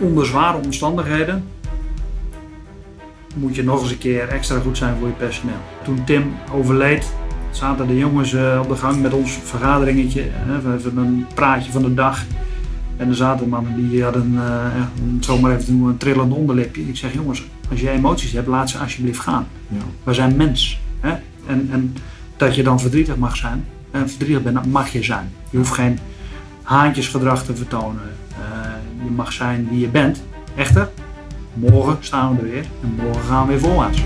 onder zware omstandigheden moet je nog eens een keer extra goed zijn voor je personeel. Toen Tim overleed, zaten de jongens eh, op de gang met ons vergaderingetje. Hè, even een praatje van de dag. En er zaten mannen die hadden, uh, om het zomaar even te noemen, een trillend onderlipje. Ik zeg, jongens, als je emoties hebt, laat ze alsjeblieft gaan. Ja. We zijn mens. Hè? En, en dat je dan verdrietig mag zijn, en verdrietig bent, dat mag je zijn. Je hoeft geen haantjesgedrag te vertonen. Je mag zijn wie je bent. Echter, morgen staan we er weer en morgen gaan we weer voorwaarts.